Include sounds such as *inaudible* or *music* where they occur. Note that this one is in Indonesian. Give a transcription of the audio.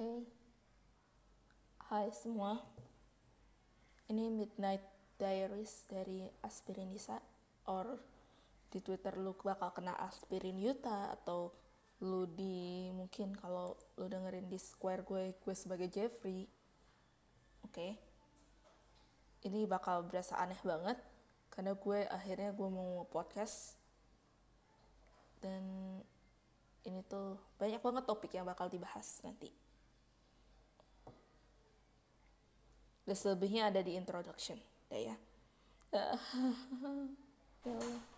Oke. Hai semua. Ini Midnight Diaries dari Aspirin Nisa or di Twitter lu bakal kena Aspirin Yuta atau lu di mungkin kalau lu dengerin di square gue gue sebagai Jeffrey. Oke. Ini bakal berasa aneh banget karena gue akhirnya gue mau podcast dan ini tuh banyak banget topik yang bakal dibahas nanti. Dan selebihnya ada di introduction. Udah ya. *laughs* ya Allah.